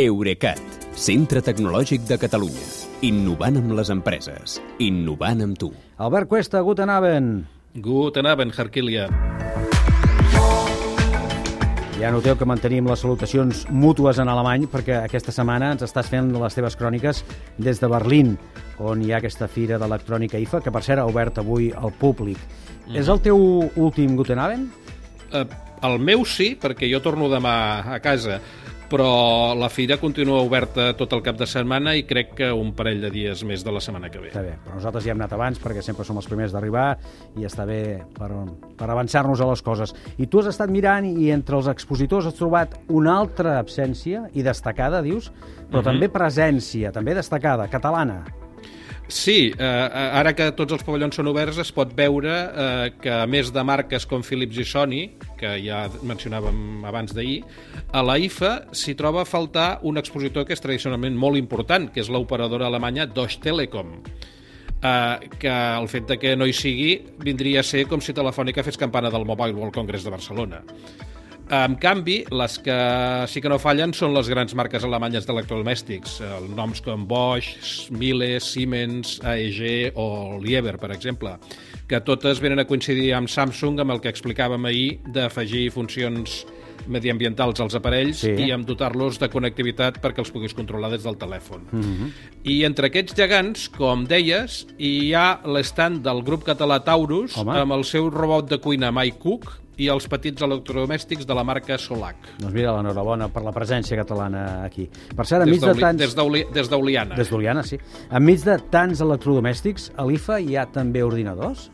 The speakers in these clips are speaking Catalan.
Eurecat, centre tecnològic de Catalunya. Innovant amb les empreses. Innovant amb tu. Albert Cuesta, guten Abend. Guten Abend, Herkilia. Ja noteu que mantenim les salutacions mútues en alemany perquè aquesta setmana ens estàs fent les teves cròniques des de Berlín, on hi ha aquesta fira d'electrònica IFA, que per cert ha obert avui al públic. Mm. És el teu últim Guten Abend? Uh, el meu sí, perquè jo torno demà a casa, però la fira continua oberta tot el cap de setmana i crec que un parell de dies més de la setmana que ve. Està bé, però nosaltres ja hem anat abans perquè sempre som els primers d'arribar i està bé per, per avançar-nos a les coses. I tu has estat mirant i entre els expositors has trobat una altra absència i destacada, dius, però uh -huh. també presència, també destacada, catalana. Sí, eh, ara que tots els pavellons són oberts es pot veure eh, que a més de marques com Philips i Sony, que ja mencionàvem abans d'ahir, a la IFA s'hi troba a faltar un expositor que és tradicionalment molt important, que és l'operadora alemanya Deutsche Telekom. Uh, que el fet de que no hi sigui vindria a ser com si Telefònica fes campana del Mobile World Congress de Barcelona. En canvi, les que sí que no fallen són les grans marques alemanyes d'electrodomèstics, eh, noms com Bosch, Miele, Siemens, AEG o Lieber, per exemple, que totes venen a coincidir amb Samsung amb el que explicàvem ahir d'afegir funcions mediambientals als aparells sí. i amb dotar-los de connectivitat perquè els puguis controlar des del telèfon. Mm -hmm. I entre aquests gegants, com deies, hi ha l'estant del grup català Taurus Home. amb el seu robot de cuina MyCook, i els petits electrodomèstics de la marca Solac. Doncs mira, l'enhorabona per la presència catalana aquí. Per cert, enmig de tants... Des d'Oliana. Des d'Oliana, sí. Enmig de tants electrodomèstics, a l'IFA hi ha també ordinadors?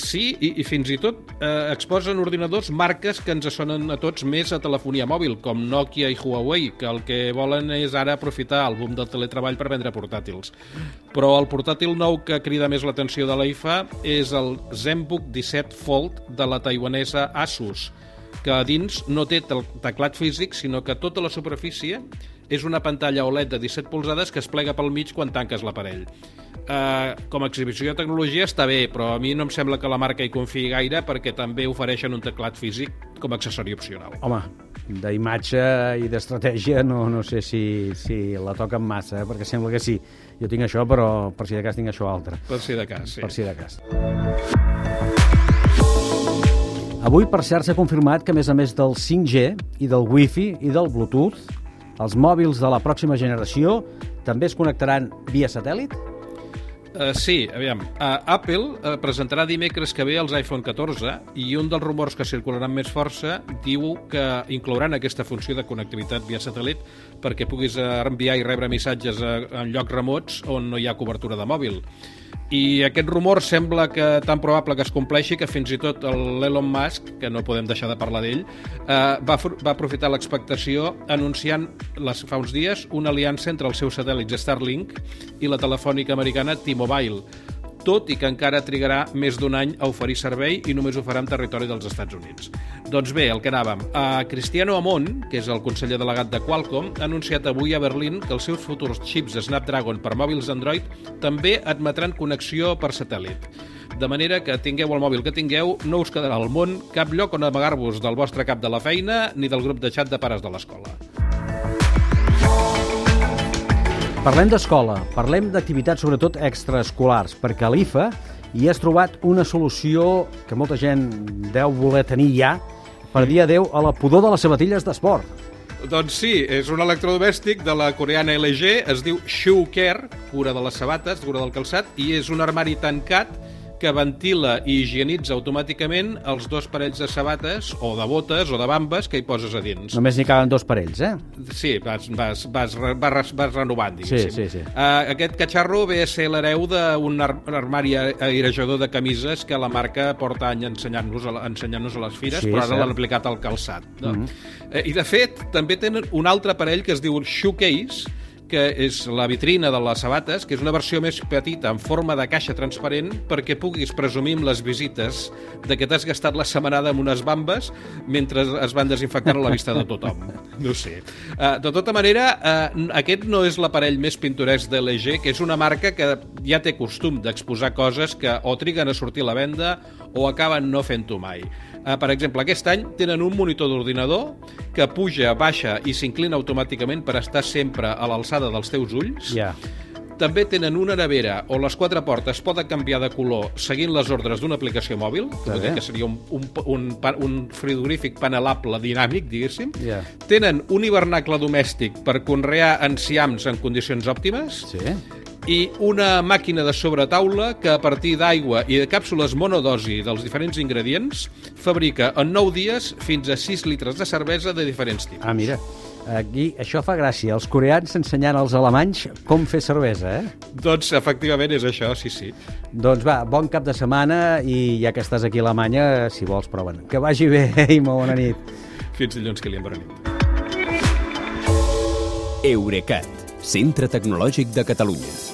Sí, i, i fins i tot eh, exposen ordinadors marques que ens sonen a tots més a telefonia mòbil, com Nokia i Huawei, que el que volen és ara aprofitar el boom del teletreball per vendre portàtils. Però el portàtil nou que crida més l'atenció de la IFA és el ZenBook 17 Fold de la taiwanesa Asus, que a dins no té teclat físic, sinó que tota la superfície és una pantalla OLED de 17 polzades que es plega pel mig quan tanques l'aparell eh, com a exhibició de tecnologia està bé, però a mi no em sembla que la marca hi confiï gaire perquè també ofereixen un teclat físic com a accessori opcional. Home, d'imatge i d'estratègia no, no sé si, si la toquen massa, eh? perquè sembla que sí. Jo tinc això, però per si de cas tinc això altre. Per si de cas, sí. Per si de cas. Avui, per cert, s'ha confirmat que, a més a més del 5G i del Wi-Fi i del Bluetooth, els mòbils de la pròxima generació també es connectaran via satèl·lit? Uh, sí, aviam. Uh, Apple uh, presentarà dimecres que ve els iPhone 14 i un dels rumors que circularan més força diu que inclouran aquesta funció de connectivitat via satèl·lit perquè puguis enviar i rebre missatges a, en llocs remots on no hi ha cobertura de mòbil. I aquest rumor sembla que tan probable que es compleixi que fins i tot l'Elon Musk, que no podem deixar de parlar d'ell, eh, va, va aprofitar l'expectació anunciant les, fa uns dies una aliança entre els seus satèl·lits Starlink i la telefònica americana T-Mobile tot i que encara trigarà més d'un any a oferir servei i només ho farà en territori dels Estats Units. Doncs bé, el que anàvem. A Cristiano Amon, que és el conseller delegat de Qualcomm, ha anunciat avui a Berlín que els seus futurs xips Snapdragon per mòbils Android també admetran connexió per satèl·lit. De manera que tingueu el mòbil que tingueu, no us quedarà al món cap lloc on amagar-vos del vostre cap de la feina ni del grup de xat de pares de l'escola. Parlem d'escola, parlem d'activitats sobretot extraescolars, perquè a l'IFA hi has trobat una solució que molta gent deu voler tenir ja per dir adeu a la pudor de les sabatilles d'esport. Doncs sí, és un electrodomèstic de la coreana LG, es diu Shoe Care, cura de les sabates, cura del calçat, i és un armari tancat que ventila i higienitza automàticament els dos parells de sabates o de botes o de bambes que hi poses a dins. Només n'hi caben dos parells, eh? Sí, vas, vas, vas, vas, vas renovant, diguéssim. Sí, sí, sí. Uh, aquest catxarro ve a ser l'hereu d'un ar armari airejador de camises que la marca porta any ensenyant-nos a, ensenyant a les fires, sí, però ara l'han aplicat al calçat. No? Mm -hmm. uh, I, de fet, també tenen un altre aparell que es diu Shoecase, que és la vitrina de les sabates, que és una versió més petita en forma de caixa transparent perquè puguis presumir amb les visites de que t'has gastat la setmanada amb unes bambes mentre es van desinfectant a la vista de tothom. No sé. Uh, de tota manera, uh, aquest no és l'aparell més pintoresc de l'EG, que és una marca que ja té costum d'exposar coses que o triguen a sortir a la venda o acaben no fent-ho mai. Uh, per exemple, aquest any tenen un monitor d'ordinador que puja, baixa i s'inclina automàticament per estar sempre a l'alçada dels teus ulls. Ja. També tenen una nevera on les quatre portes poden canviar de color seguint les ordres d'una aplicació mòbil, que, dir que seria un, un, un, un frigorífic panelable dinàmic, diguéssim. Ja. Tenen un hivernacle domèstic per conrear enciams en condicions òptimes Sí? I una màquina de sobretaula que a partir d'aigua i de càpsules monodosi dels diferents ingredients fabrica en 9 dies fins a 6 litres de cervesa de diferents tipus. Ah, mira, aquí això fa gràcia. Els coreans ensenyant als alemanys com fer cervesa, eh? Doncs efectivament és això, sí, sí. Doncs va, bon cap de setmana i ja que estàs aquí a Alemanya, si vols, proven. Que vagi bé i molt bona nit. Fins dilluns, Kilian, bona nit. Eurecat, centre tecnològic de Catalunya.